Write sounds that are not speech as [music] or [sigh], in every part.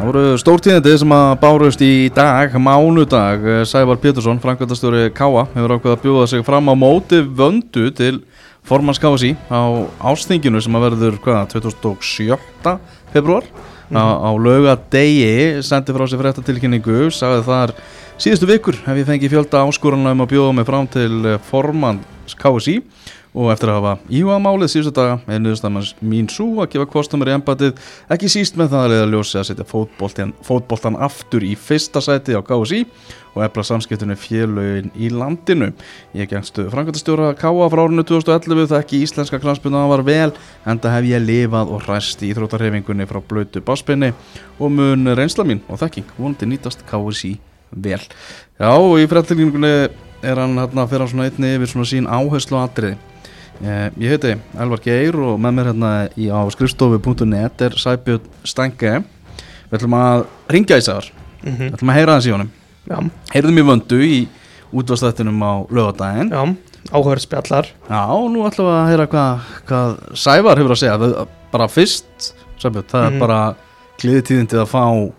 Það voru stórtíðindi sem að bárust í dag, mánudag, Sævar Pétursson, framkvæmdastjóri Káa, hefur ákveð að bjóða sig fram á móti vöndu til formans KSI á ástinginu sem að verður, hvaða, 2007. februar mm. á, á laugadegi, sendi frá sig fréttatilkynningu, sagði þar síðustu vikur hef ég fengið fjölda áskorunna um að bjóða mig fram til formans KSI og eftir að hafa íhuga málið síðustu daga er niðurstaðmans mín svo að gefa kostumur í embatið ekki síst með það að leiða ljósi að setja fótboltan, fótboltan aftur í fyrsta sæti á KSI og efla samskiptunni félögin í landinu. Ég gengstu Frankvæntastjóra K.A. frá árinu 2011 það ekki íslenska klanspuna var vel en það hef ég lifað og hræst í Íþróttarhefingunni frá blötu báspinni og mun reynsla mín og þekking vonandi nýtast KSI vel. Já og í frættilíningunni er hann hérna fyrir hann svona einni yfir svona sín áherslu aðriði Eh, ég heiti Elvar Geir og með mér hérna í, á skrifstofu.net er Sæbjörn Stænke Við ætlum að ringja í sæðar mm -hmm. Við ætlum að heyra hans í honum. Heyrðum í vöndu í útvastættinum á lögadaginn Já, áhverð spjallar. Já, nú ætlum við að heyra hvað hva Sævar hefur að segja. Bara fyrst, Sæbjörn, það mm -hmm. er mhm. bara kliðitíðindið að fá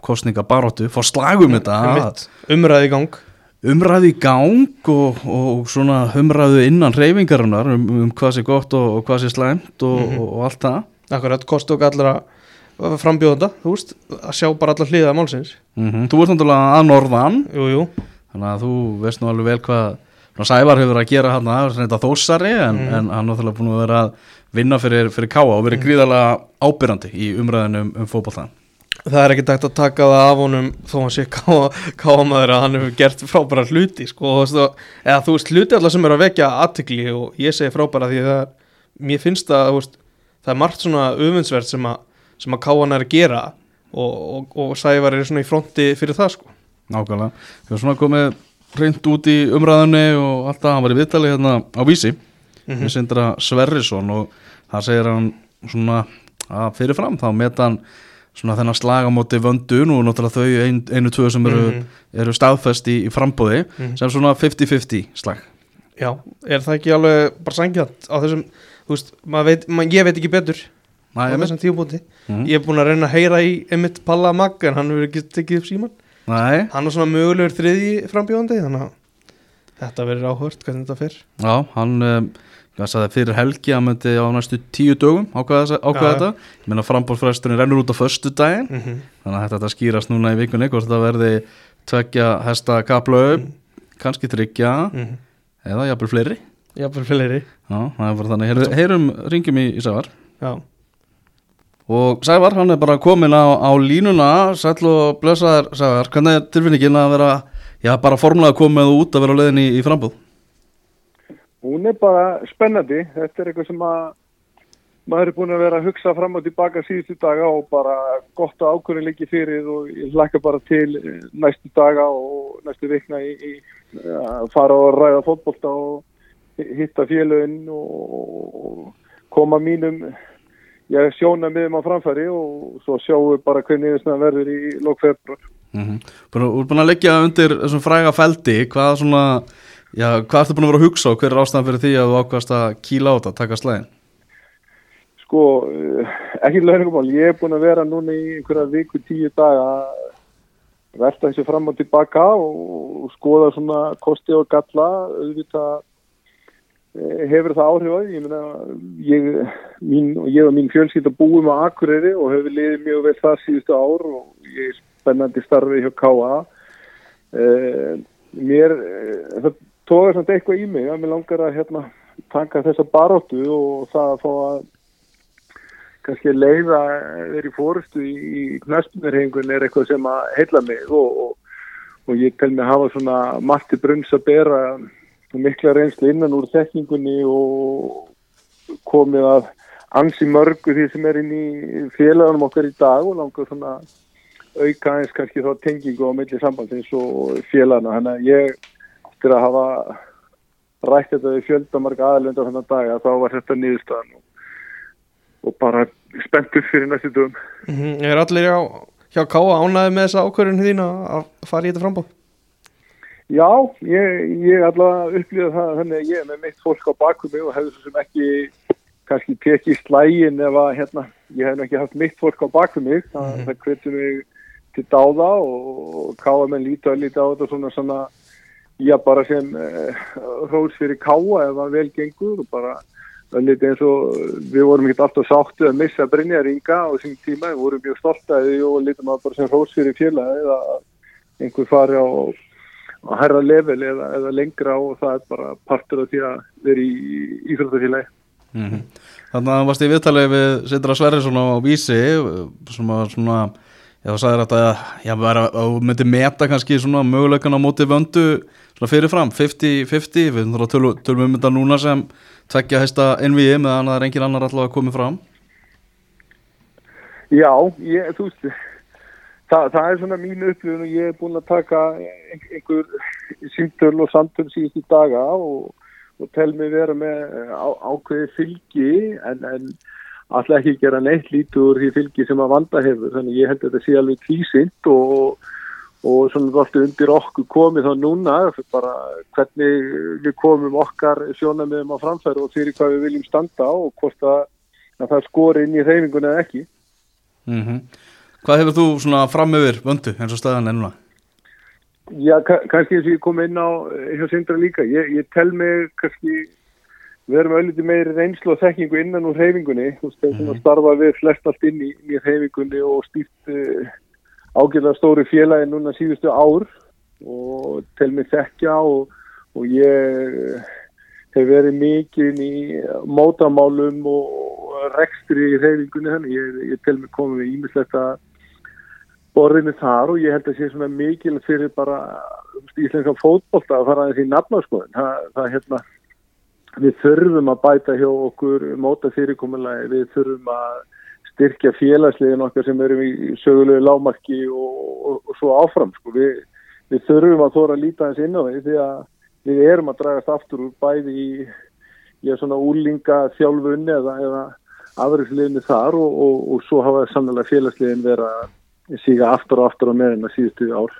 kostninga baróttu, fá slagum þetta. Umræði í gang umræðu í gang og, og svona umræðu innan reyfingarinnar um, um hvað sé gott og, og hvað sé slæmt og, mm -hmm. og allt það Akkurat, kostu okkur allra frambjóðanda, þú veist, að sjá bara allar hliða málsins mm -hmm. Þú ert náttúrulega að norðan jú, jú. þannig að þú veist nú alveg vel hvað Sævar hefur verið að gera hann þetta þósari en, mm. en hann er náttúrulega búin að vera að vinna fyrir, fyrir káa og verið mhm. gríðarlega ábyrrandi í umræðinu um, um fókbaltan það er ekki takt að taka það af honum þó hann sé [laughs] kámaður að hann hefur gert frábæra hluti sko, eða þú veist hluti allar sem er að vekja aðtikli og ég segi frábæra því að mér finnst að veist, það er margt svona öfunnsverð sem að, að káan er að gera og, og, og Sævar er svona í fronti fyrir það sko. Nákvæmlega, við erum svona komið reynd út í umræðunni og alltaf hann var í viðtali hérna á vísi mm -hmm. við sindra Sverrisson og það segir hann svona að fyrirfram þá meta hann svona þennan slagamóti vöndu nú náttúrulega þau ein, einu tvö sem eru, mm eru staðfest í, í frambóði mm sem svona 50-50 slag. Já, er það ekki alveg bara sangjant á þessum, þú veist, veit, mað, ég veit ekki betur Næ, á þessum tíubóti mm ég er búin að reyna að heyra í Emmitt Palla Magga en hann hefur ekki tekið upp síman Næ. hann er svona mögulegur þriði frambjóðandi þannig að þetta verður áhört hvernig þetta fyrr Já, hann um, það sagði fyrir helgi að myndi á næstu tíu dögum ákveða þetta. Ég meina frambórfræsturinn rennur út á förstu daginn mm -hmm. þannig að þetta skýrast núna í vikunni hvort það verði tvekja hesta kaplögu, mm -hmm. kannski tryggja mm -hmm. eða jafnvel fleiri. Jafnvel fleiri. Já, það er bara þannig, Heyr, heyrum ringjum í, í Sævar. Já. og Sævar hann er bara komin á, á línuna. Sæl og blösaðar Sævar. Hvernig er tilfinningin að vera já, bara formulega komið út að vera á leðin í, í frambúð hún er bara spennandi. Þetta er eitthvað sem að maður er búin að vera að hugsa fram og tilbaka síðustu daga og bara gott að ákvörðin líki fyrir og ég hlaka bara til næstu daga og næstu vikna í, í að fara og ræða fótbolta og hitta félögin og koma mínum ég sjóna miðum á framfæri og svo sjáum við bara hvernig það verður í lokfebruar mm -hmm. Þú er búin að leggja undir þessum fræga feldi. Hvað svona Já, hvað ertu búin að vera að hugsa og hver er ástæðan fyrir því að þú ákvæmst að kíla á þetta, taka slæðin? Sko, eh, ekki lögningumál, ég er búin að vera núna í einhverja viku, tíu daga verða þessi fram og tilbaka og skoða svona kosti og galla, auðvitað eh, hefur það áhrif að ég meina, ég, mín, ég og mín fjölsýtt að búum á Akureyri og hefur liðið mjög vel það síðustu ár og ég er spennandi starfið hjá K.A. Eh, mér, það tóður samt eitthvað í mig að mér langar að hérna, tanka þessa baróttu og það að fá að kannski leiða þeirri fórustu í, í knæspunarhengun er eitthvað sem að heila mig og, og, og ég tel mig að hafa svona margt í brunns að bera mikla reynslu innan úr þekkingunni og komið að ansi mörgu því sem er inn í félagunum okkar í dag og langar svona auka eins kannski þá tengingu á milli sambandsins og félagana þannig að ég eftir að hafa rætt þetta við fjöldamarka aðlönda þannig að daga þá var þetta nýðustöðan og, og bara spenntur fyrir næstu dögum mm -hmm. Er allir á, hjá Káa ánaði með þessa ákvörðun þín að fara í þetta frambóð? Já, ég, ég allavega upplýði það þannig að ég er með mitt fólk á bakum mig og hefði svo sem ekki kannski tekið slægin ef að hérna, ég hef ekki haft mitt fólk á baku mig, það, Mhm. það hvetur mig til dáða og káa menn lítið að lítið á þetta svona svona já bara sem eh, hrós fyrir káa ef að vel gengur og bara öllítið eins og við vorum ekki alltaf sáttu að missa Brynjar Inga á sín tíma, við vorum mjög stolt að því og lítum að bara sem hrós fyrir félagið að einhver fari á, á herra level eða, eða lengra og það er bara partur af því að vera í íþróttafélagi. Mm Þannig að það varst í viðtalið við Sindra Sverrisson á Vísi sem að svona Já, það sagði þetta að að þú myndir meta kannski svona möguleikan á móti vöndu svona fyrirfram, 50-50 við að tölum, tölum um þetta núna sem tveggja hæsta NVI meðan það er engin annar allavega komið fram. Já, ég, þú veist, það, það er svona mín upplifun og ég er búin að taka ein- einhver símtöl og samtöl síðustu daga og, og tel mig vera með á, ákveði fylgi en, en alltaf ekki gera neitt lítur því fylgi sem að vanda hefur. Þannig ég held að þetta sé alveg tvísint og, og svona vartu undir okkur komið þá núna bara hvernig við komum okkar sjónamiðum á framfæru og fyrir hvað við viljum standa og hvort að, að það skori inn í reyfinguna eða ekki mm Hvað hefur þú svona fram yfir vöndu eins og staðan ennuna? Já, ka- kannski eins og ég kom inn á eh, hjá Sindra líka. Ég, ég tel mig kannski við erum auðvitað meiri reynslu og þekkingu innan úr hreyfingunni. Þú veist, þeir sem að starfa við flest allt inn í, í hreyfingunni og stýrt uh, ágjörlega stóri félagi núna síðustu ár og tel mig þekkja og, og ég hef verið mikið í mótamálum og rekstri í hreyfingunni þannig. Ég, ég tel mig komið með ímislegt að borðinu þar og ég held að sé svona mikil fyrir bara íslenska fótbolta að fara aðeins í nafnarskoðun það, það hérna við þurfum að bæta hjá okkur móta fyrirkomulagi, við þurfum að styrkja félagsliðin okkar sem erum í sögulegu lámarki og, og, og svo áfram sko. við, við þurfum að þóra að líta aðeins inn á því því að við erum að dragast aftur úr bæði í ég svona úlinga þjálfunni eða, eða afræðsliðinni þar og, og, svo hafa sannlega félagsliðin vera að síga aftur og aftur á meðin að síðustu ár.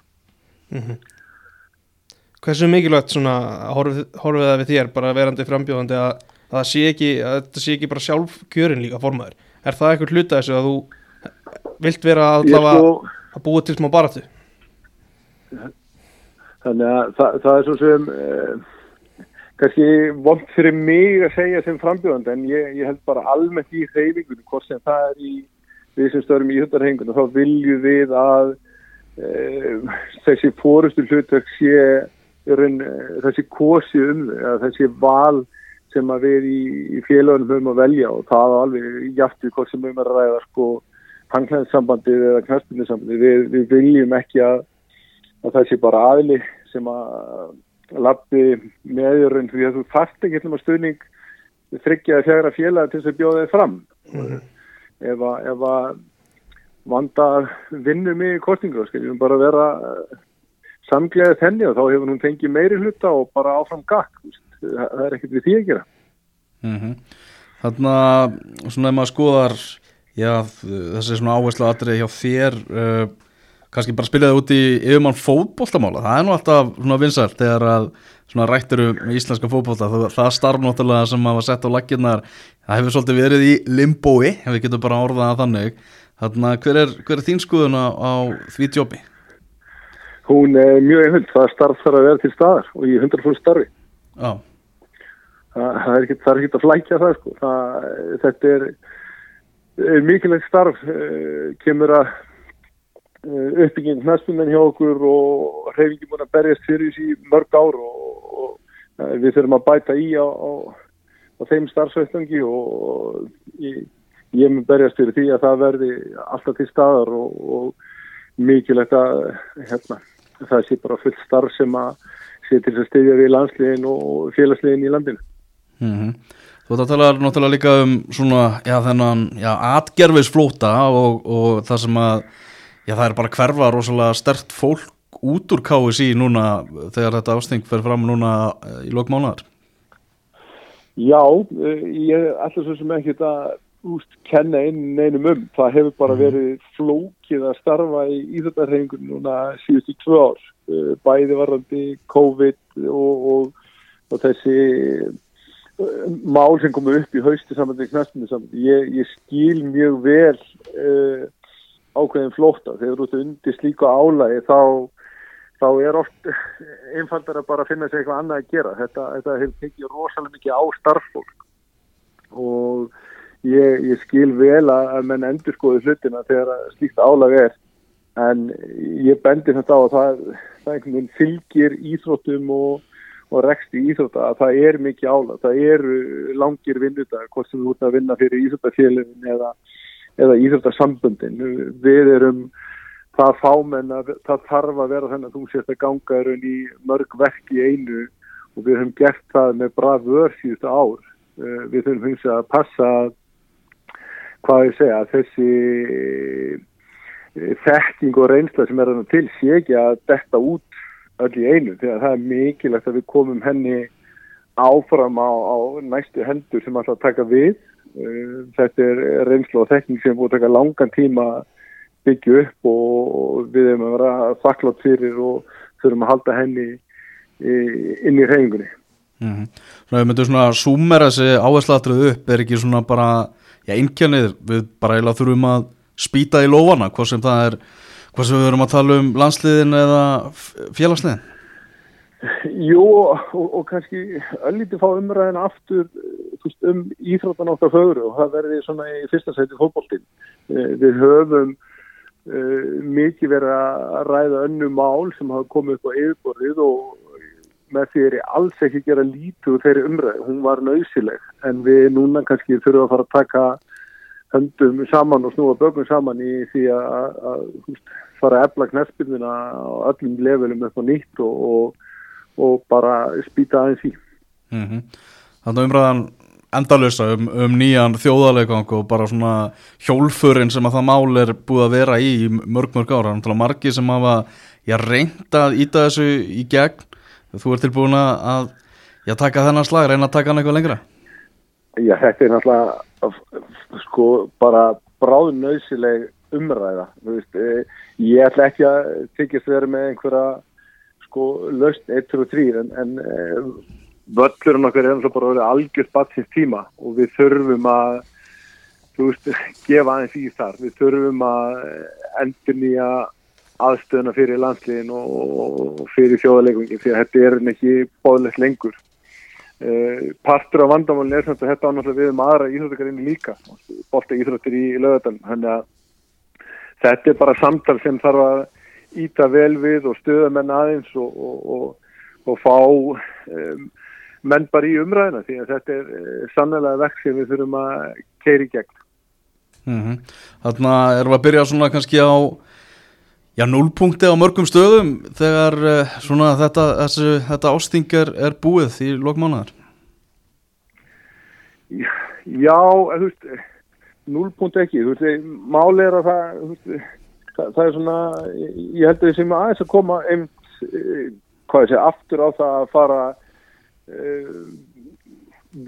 Hversu mikilvægt svona horfið, það við þér bara verandi frambjóðandi að, að sé ekki að þetta sé ekki bara sjálf kjörin líka formaður er það eitthvað hluta þessu að þú vilt vera allavega sko, að búa til smá baratu þannig að það, það er svo sem eh, kannski vond fyrir mig að segja sem frambjóðandi en ég, ég held bara almennt í hreyfingunum hvort sem það er í við sem stöðum í hundarhengunum þá viljum við að eh, þessi fórustu hlutverk sé raun, eh, þessi kosi um þau, þessi val sem að við í, í félagunum höfum að velja og það er alveg jafnveg hvort sem höfum að ræða sko hanglæðinsambandið eða knastbyrninsambandið við, við viljum ekki að, að það sé bara aðli sem að lappi meðjörun því að þú þarft ekki um að stuðning þryggja að fjagra félag til þess að bjóða þið fram. Ef að, ef að vanda vinnur mig í kostningu þá skiljum bara vera samgleðið henni og þá hefur hún fengið meiri hluta og bara áfram gakk. Það er ekkert við því að gera. Mm Þannig að svona ef maður skoðar já, þessi svona áherslu atrið hjá þér uh, kannski bara spila það út í yfirmann fótboltamála. Það er nú alltaf svona vinsælt þegar að svona rættir um íslenska fótbolta. Það, það starf náttúrulega sem maður sett á laginnar það hefur svolítið verið í limbói ef við getum bara orðað það þannig. Þannig að hver er, hver er þín skoðun á, því djópi? hún er mjög einhund, það starf þarf að vera til staðar og í 100% starfi. Já, það, er ekki að flækja það sko það, þetta er, er mikilvægt starf uh, kemur að uh, uppbygging næstumenn hjá okkur og reyfingi múin að berjast fyrir þessi mörg ár og, og uh, við þurfum að bæta í á, á, á þeim starfsveitlangi og ég, ég mun berjast fyrir því að það verði alltaf til staðar og, og mikilvægt að hérna, það sé bara fullt starf sem að sé til að styðja við landsliðin og félagsliðin í landinu. Mm Þú ert að tala náttúrulega líka um svona, já þennan, já, atgerfisflóta og, og það sem að, já það er bara hverfa rosalega stert fólk út úr KSI núna þegar þetta ásting fer fram núna eh, í lokmánaðar. Já, eh, ég ætla svo sem ekki að úst kenna inn neinum um. Það hefur bara verið flókið að starfa í íþjóttarhefingun núna síðustu tvö ár. Eh, Bæði varandi COVID og, og, og þessi mál sem komu upp í hausti saman til knastinu saman. Ég, ég skil mjög vel uh, ákveðin flóta. Þegar þú ert undir slíku álægi þá, þá er oft einfaldar að bara finna sér eitthvað annað að gera. Þetta, þetta hefur tekið rosalega mikið á starffólk og ég, ég skil vel að, menn endur skoðu hlutina þegar slíkt álægi er. En ég bendi þetta á að það, það fylgir íþróttum og og rekst í Íþrótta að það er mikið ála, það eru langir vinnudag, hvort sem þú ert að vinna fyrir Íþróttafélagin eða, eða Íþróttasambundin. Við erum það fámenn að það þarf að vera þennan þú sést að ganga er í mörg verk í einu og við höfum gert það með braf vör síðustu ár. Eh, við höfum hins að passa hvað ég segja, þessi eh, þekking og reynsla sem er til sé ekki að detta út öll í einu því að það er mikilvægt að við komum henni áfram á, á næstu hendur sem alltaf taka við uh, þetta er reynslu og þekking sem búið að taka langan tíma byggju upp og við erum að vera þakklátt fyrir og þurfum að halda henni inn í reyningunni mm -hmm. Svona við myndum svona að súmera þessi áherslatrið upp er ekki svona bara já, inkjannið, við bara eiginlega þurfum að spýta í lóana, hvað sem það er Hvað sem við verum að tala um landsliðin eða félagsliðin? Jú og, og kannski öllítið fá umræðin aftur veist, um íþróttan okkar fögru og það verði svona í fyrsta sæti fólkbóltinn. Eh, við höfum uh, mikið verið að ræða önnu mál sem hafa komið upp á yfirborðið og með því er ég alls ekki gera lítið þeirri umræði. Hún var nöysileg en við núna kannski þurfum að fara að taka höndum saman og snúa bögum saman í því að, að fara að efla knæspilnuna á öllum levelum upp á nýtt og, og, og bara spýta aðeins í. Mm -hmm. Þannig umræðan endalösa um, um nýjan þjóðarleikang og bara svona hjólfurinn sem að það mál er búið að vera í mörg mörg ára, þannig að margi sem hafa já, reynda að íta þessu í gegn, þú ert tilbúin að já, taka þennan slag, reyna að taka hann eitthvað lengra? Já, þetta er náttúrulega sko bara bráðnausileg umræða veist, e, ég ætla ekki að þykist vera með einhverja sko löst 1, 2, 3 en, en e, völlurinn okkar er náttúrulega bara algjörð batsins tíma og við þurfum að veist, gefa aðeins í þar. Við þurfum að endur nýja aðstöðuna fyrir landsliðin og fyrir þjóðalegungin því að þetta er ekki bóðlegt lengur Uh, partur af vandamálinn er að þetta ánáttúrulega við um aðra íþróttugarinni líka. Bólta íþróttir í lögadal þannig að þetta er bara samtal sem þarf að íta vel við og stöða menn aðeins og, og, og, og fá um, menn bara í umræðina því að þetta er uh, sannlega vekk sem við þurfum að keira í gegn. Mm -hmm. Þannig að erum við að byrja svona kannski á Já, núlpunkti á mörgum stöðum þegar uh, svona þetta, þessi, þetta ástingar er búið í lokmánaðar? Já, þú veist, núlpunkt ekki, þú veist, máli er að það, veist, það, það er svona, ég held að það sem aðeins að koma einmitt, eh, hvað ég segja, aftur á það að fara uh,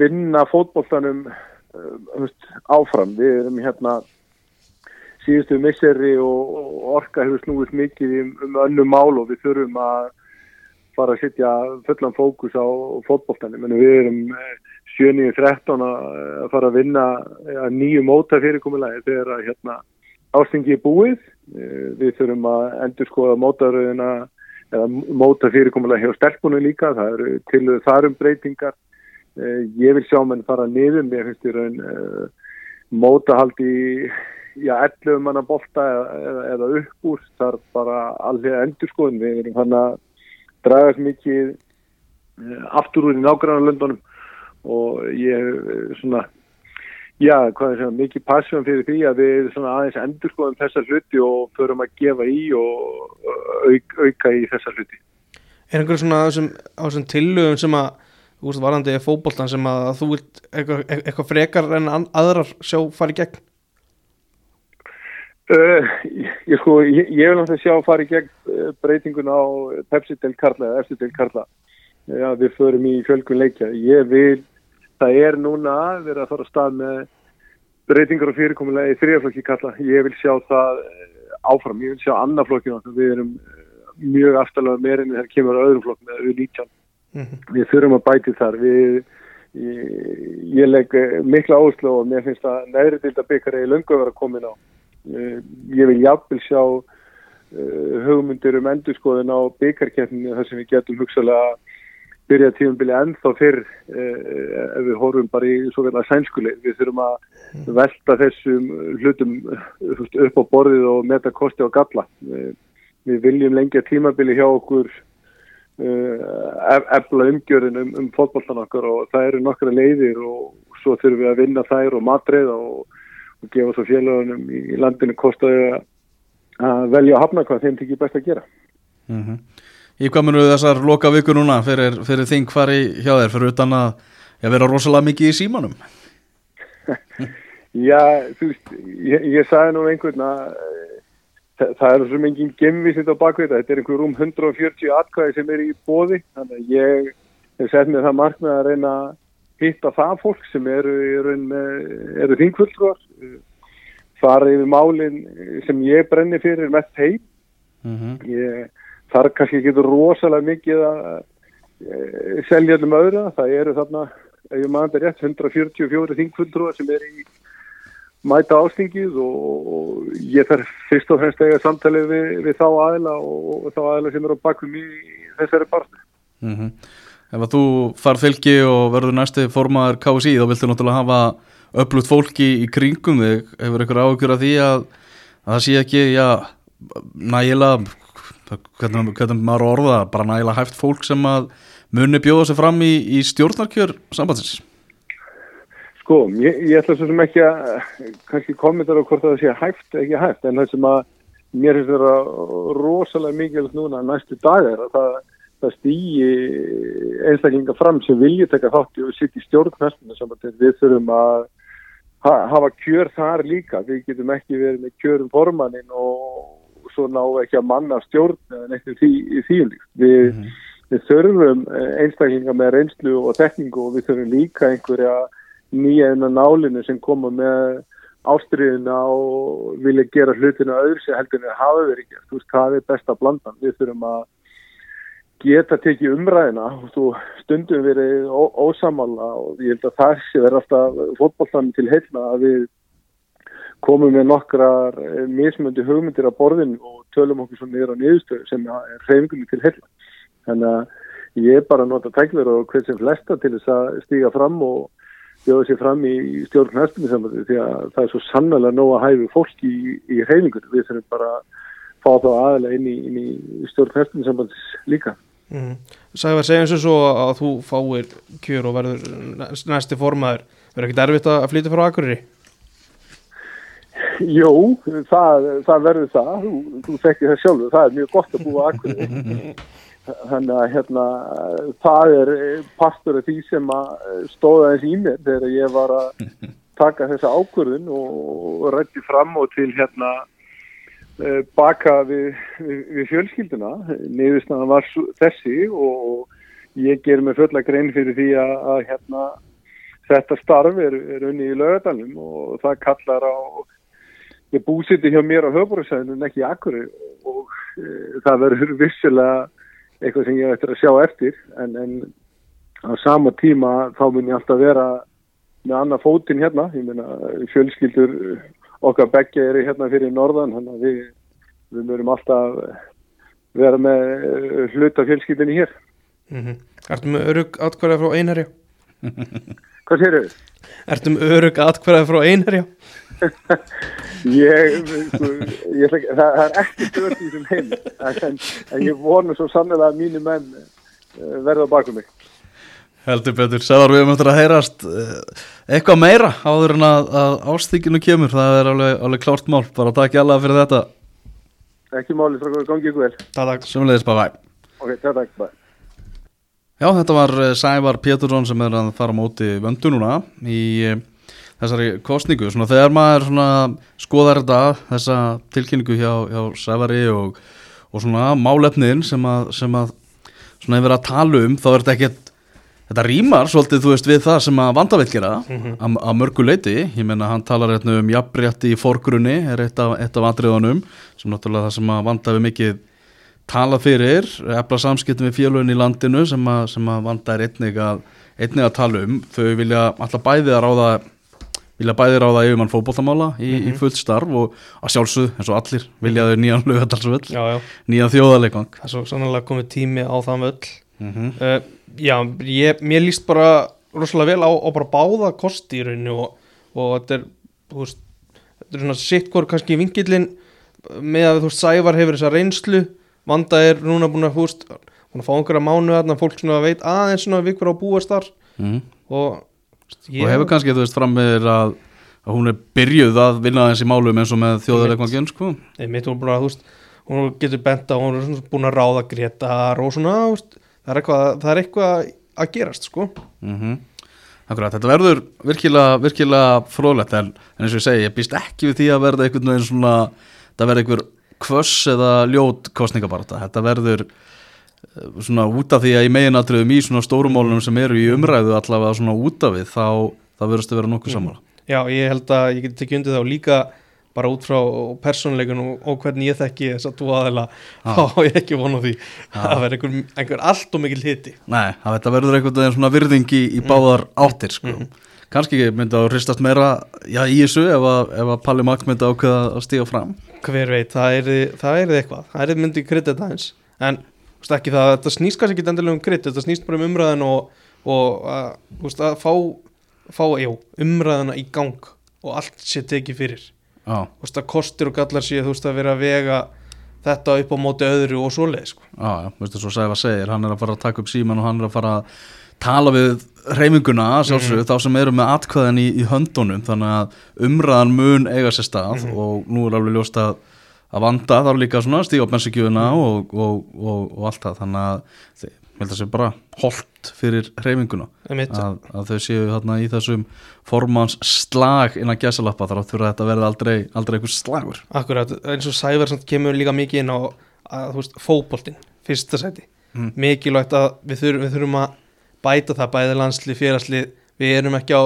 vinna fótbolltanum uh, áfram, við erum hérna síðustu misseri og, og orka hefur snúist mikið um, um önnu mál og við þurfum að fara að setja fullan fókus á fótbolltanum en við erum 7-13 að fara að vinna ja, nýju móta fyrirkomulagi þegar að hérna, ástingi er búið. Við þurfum að endur skoða mótaröðina eða móta fyrirkomulagi hjá stelpunum líka. Það eru til þarum breytingar. Ég vil sjá mann fara niður. Mér finnst ég raun mótahaldi já, 11 manna bolta eða, eða upp úr þar bara alveg endur skoðum við erum hann að draga mikið eh, aftur úr í nákvæmlega löndunum og ég eh, svona já, hvað er það, mikið passjón fyrir því að við svona aðeins endur skoðum þessa hluti og förum að gefa í og auk, auka í þessa hluti Er einhver svona á þessum tillögum sem að veist varandi er fókbóltan sem að þú vilt eitthvað, eitthvað frekar en aðrar sjá farið gegn? Uh, ég, sko, ég, ég vil náttúrulega sjá að fara í gegn uh, breytingun á Pepsi del Karla eða Eftir del Karla ja, við förum í fjölkun leikja. Ég vil, það er núna verið að fara að stað með breytingar og fyrirkomulega í þrjaflokki Karla. Ég vil sjá það uh, áfram. Ég vil sjá annaflokkinu, við erum mjög aftalega meirinn þegar kemur á öðrum flokk með U19 mm -hmm. við þurfum að bæti þar. Við, ég, ég legg eh, mikla áherslu og mér finnst að neðri dilda byggari í löngu að vera komin á ég vil jafnvel sjá uh, hugmyndir um endurskoðin á byggarkeppninu þar sem við getum hugsalega byrja tíumbili ennþá fyrr uh, ef við horfum bara í svo veitlega sænskuli við þurfum að velta þessum hlutum upp á borðið og meta kosti og galla. Við, viljum lengja tímabili hjá okkur efla umgjörðin um, um fótballtan okkar og það eru nokkra leiðir og svo þurfum við að vinna þær og matreiða og, og gefa svo félagunum í, landinu kostaði að velja að hafna hvað þeim tekið best að gera. Mm -hmm. Í hvað munum þessar loka viku núna fyrir, fyrir þing í hjá þér fyrir utan að ja, vera rosalega mikið í símanum? [laughs] Já, þú veist ég, ég sagði nú einhvern að það, það er svo mingin gemvísitt á bakvið þetta. Er einhver rúm 140 atkvæði sem er í bóði þannig að ég hef sett mér það markmið að reyna að hitta það fólk sem eru, eru, eru þingfulltrúar fara yfir málinn sem ég brenni fyrir mest heim mm -hmm. ég, þar kannski getur rosalega mikið að e, selja um öðra, það eru þarna ef ég maður þetta rétt 144 þingfulltrúar sem er í mæta ástingið og, og ég þarf fyrst og fremst eiga samtalið við, við þá aðila og, og þá aðila sem eru á bakum í þessari parti mm -hmm. Ef að þú far fylgi og verður næsti formaður KSI þá viltu náttúrulega hafa upplutt fólki í kringum þig. Hefur ykkur áhugjur af því að, að það sé ekki já, nægilega hvernig, hvernig maður orða bara nægilega hæft fólk sem að muni bjóða sig fram í, í stjórnarkjör sambandsins? Sko, ég, ég ætla svo sem ekki að kannski kommentar á hvort það sé hæft ekki hæft, en það sem að mér finnst vera rosalega mikilvægt núna næstu dagar að það, það stýji einstaklinga fram sem vilja taka þátti og sitt í stjórnkvæmstuna saman við þurfum að ha, hafa kjör þar líka, við getum ekki verið með kjörum formannin og svo ná ekki að manna stjórn eða neitt í þýjum við, mm -hmm. við þurfum einstaklinga með reynslu og tekningu og við þurfum líka einhverja nýja inn á nálinu sem koma með ástriðina og vilja gera hlutina öðru sem heldur en það hafa verið gert. Þú veist, það er besta blandan. Við þurfum að geta tekið umræðina og stundum verið ósamála og ég held að það sé verið alltaf fótballtanum til heilna að við komum með nokkrar mismöndi hugmyndir á borðin og tölum okkur svo niður á niðurstöðu sem er reyfingunni til heilna. Þannig að ég er bara að nota tæklar og hvern sem flesta til þess að stíga fram og bjóða sér fram í stjórn næstumins því að það er svo sannlega nóg að hæfu fólk í, í reyningur. Við þurfum bara fá þá aðalega inn í, í stjórn næstumins líka. Mm. Sævar, segjum svo svo að þú fáir kjör og verður næsti formaður. Verður ekkit erfitt að flytja frá Akureyri? Jú, það, það verður það. Þú, þú þekkir það sjálfur. Það er mjög gott að búa Akureyri. [laughs] Þannig að hérna, það er partur af því sem stóða eins í mér þegar ég var að [laughs] taka þessa ákvörðun og rætti fram og til hérna baka við, við, við fjölskylduna. Niðurstaðan var þessi og ég ger mig fulla grein fyrir því að, að hérna, þetta starf er, er unni í lögadalum og það kallar á ég búsiti hjá mér á höfbúrðsæðinu en ekki í Akkurri og e, það verður vissilega eitthvað sem ég ættir að sjá eftir en, en á sama tíma þá mun ég alltaf vera með annað fótinn hérna ég meina fjölskyldur okkar begge eru hérna fyrir norðan þannig að við, við mörum alltaf vera með hluta fjölskyldinni hér mm -hmm. Ertum örug atkvæða frá einherja? [laughs] Hvað sér þau? Ertum örug atkvæða frá einherja? [laughs] ég, sko, ég það, það er ekki stört í þessum heim en, en ég vonu svo sannlega að mínu menn uh, verða bakum mig Heldur betur, Sæðar við möttum að heyrast uh, eitthvað meira áður en að, að ástíkinu kemur, það er alveg, alveg klárt mál, bara takk ég alveg fyrir þetta. Ekki máli, það gangi ykkur vel. Takk Sumulegis, bye bye Ok, takk, bye. Já, þetta var Sævar Pétursson sem er að fara móti vöndu núna í þessari kostningu svona, þegar maður svona, skoðar þetta þessa tilkynningu hjá, hjá Sævari og, og svona málefnin sem að, sem að svona hefur að tala um þá er þetta ekkert þetta rýmar svolítið þú veist við það sem að vanda vil gera mm -hmm. að mörgu leiti ég menna hann talar hérna um jafnrétti í forgrunni er eitt af, af atriðunum sem náttúrulega það sem að vanda við mikið tala fyrir, efla samskiptum við félögin í landinu sem að, sem að vanda er einnig að einnig að tala um. Þau vilja alltaf bæði að ráða vilja bæði ráða yfirmann fótboltamála í, í fullt starf og að sjálfsögðu eins og allir vilja þau nýjan já, nýjan þjóðarleikvang já, ég, mér líst bara rosalega vel á, á bara báða kosti í rauninu og, og þetta er þú veist, þetta er svona sitt hvort kannski vingillin með að þú veist Sævar hefur þessa reynslu. Vanda er núna búin að þú veist búin að fá einhverja mánu að fólk svona veit aðeins svona við hverju á búast þar. Mm. og, og hefur kannski þú veist fram með að, að hún er byrjuð að vinna þessi málum eins og með þjóðarleikvangin sko. Einmitt hún, bara, þú veist, hún getur bent á hún er svona búin að ráða Gretar og svona þú veist, það, er eitthvað, það er eitthvað að gerast sko. Mm Akkurat, þetta verður virkilega, virkilega frólægt en, en eins og ég segi, ég býst ekki við því að verða einhvern veginn svona, það verður einhver kvöss eða ljót kostningabarta þetta verður eh, svona út af því að í meginatriðum í svona stórumólunum sem eru í umræðu allavega svona út af við þá, þá verðurstu vera nokkuð sammála. Já, ég held að ég geti tekið undir þá líka bara út frá persónleikun og, hvernig ég þekki þess að þú aðeila þá er ég ekki vonu því að vera einhver, einhver allt og mikil hiti. Nei, að þetta verður einhvern veginn svona virðing í, í báðar áttir sko. Kannski myndi að hristast meira já, í þessu ef að, að Palli Max myndi ákveða að stíga fram. Hver veit, það er, það er eitthvað. Það er myndi krydd þetta eins en veist, ekki það, þetta snýst kannski ekki endilega um krydd þetta snýst bara um umræðan og, og að, veist, að fá, fá já, umræðana í gang og allt sé tekið fyrir veist, að kostir og gallar sé þú veist, að vera að vega þetta upp á móti öðru og svoleið sko. já, já, veistu svo Sæfa segir hann er að fara að taka upp síman og hann er að fara að tala við reyminguna sjálfsög, þá sem eru með atkvæðan í, í höndunum. Þannig að umræðan mun eiga sér stað og nú er alveg ljóst að að vanda þá líka svona stíga á bensikjöfuna og, og, og, og allt það. Þannig að ég held að sé bara holt fyrir Einmitt. að, að þau séu þarna í þessum formans slag innan gæsalappa þar þurfa að þetta verði aldrei, aldrei einhver slagur. Akkurat, eins og Sævar samt kemur líka mikið inn á að, veist, fótboltinn, fyrsta sæti. Mm. mikilvægt að við þurfum, við þurfum að bæta það bæði landslið, félagslið. Við erum ekki á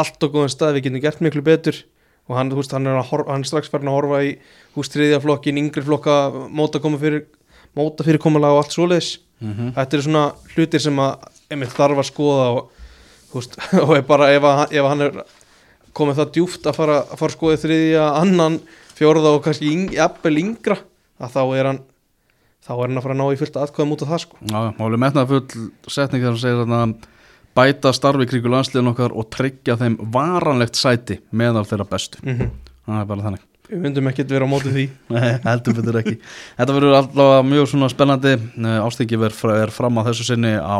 allt og góðan stað við getum gert miklu betur og hann, veist, hann, er, að horfa, hann er strax farin að horfa í hús þriðja flokkin, yngri flokka móta fyrir, fyrir komalega og allt svoleiðis mm -hmm. þetta eru svona hlutir sem að þarf að skoða og, veist, [laughs] og ef bara ef, að, ef hann er komið það djúft að fara að fara að skoða þriðja annan, fjórða og kannski jafnvel yngra að þá er hann þá er hann að fara að ná í fullt aðkvæðum út af það sko Já, máli metnað full setning þegar hann segir þarna bæta starfi kringu landsliðin okkar og tryggja þeim varanlegt sæti meðal þeirra bestu. Mm það er bara þannig. Við myndum ekkert vera á móti því. [laughs] Nei, heldur betur ekki. Þetta verður allavega mjög svona spennandi Ástingi verður er fram á þessu sinni á,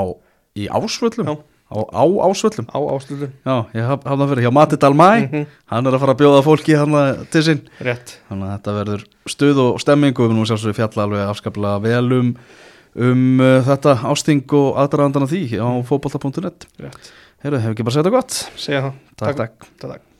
í ásvöllum? Já. á, á ásvöllum? Á áslutum Já, ég haf, haf það fyrir hjá Matti Dalmæ. Mhm. Hann er að fara að bjóða fólki hann til sín. Rétt. Þannig að þetta verður stuð og stemming og við nú sjálfsögur fjalla alveg afskaplega vel um, uh, þetta ásting og aðdraðandana því á fótbolta.net rétt. Heyrðu, hefur ekki bara segið þetta gott? Segja það. Takk, takk. Takk, takk.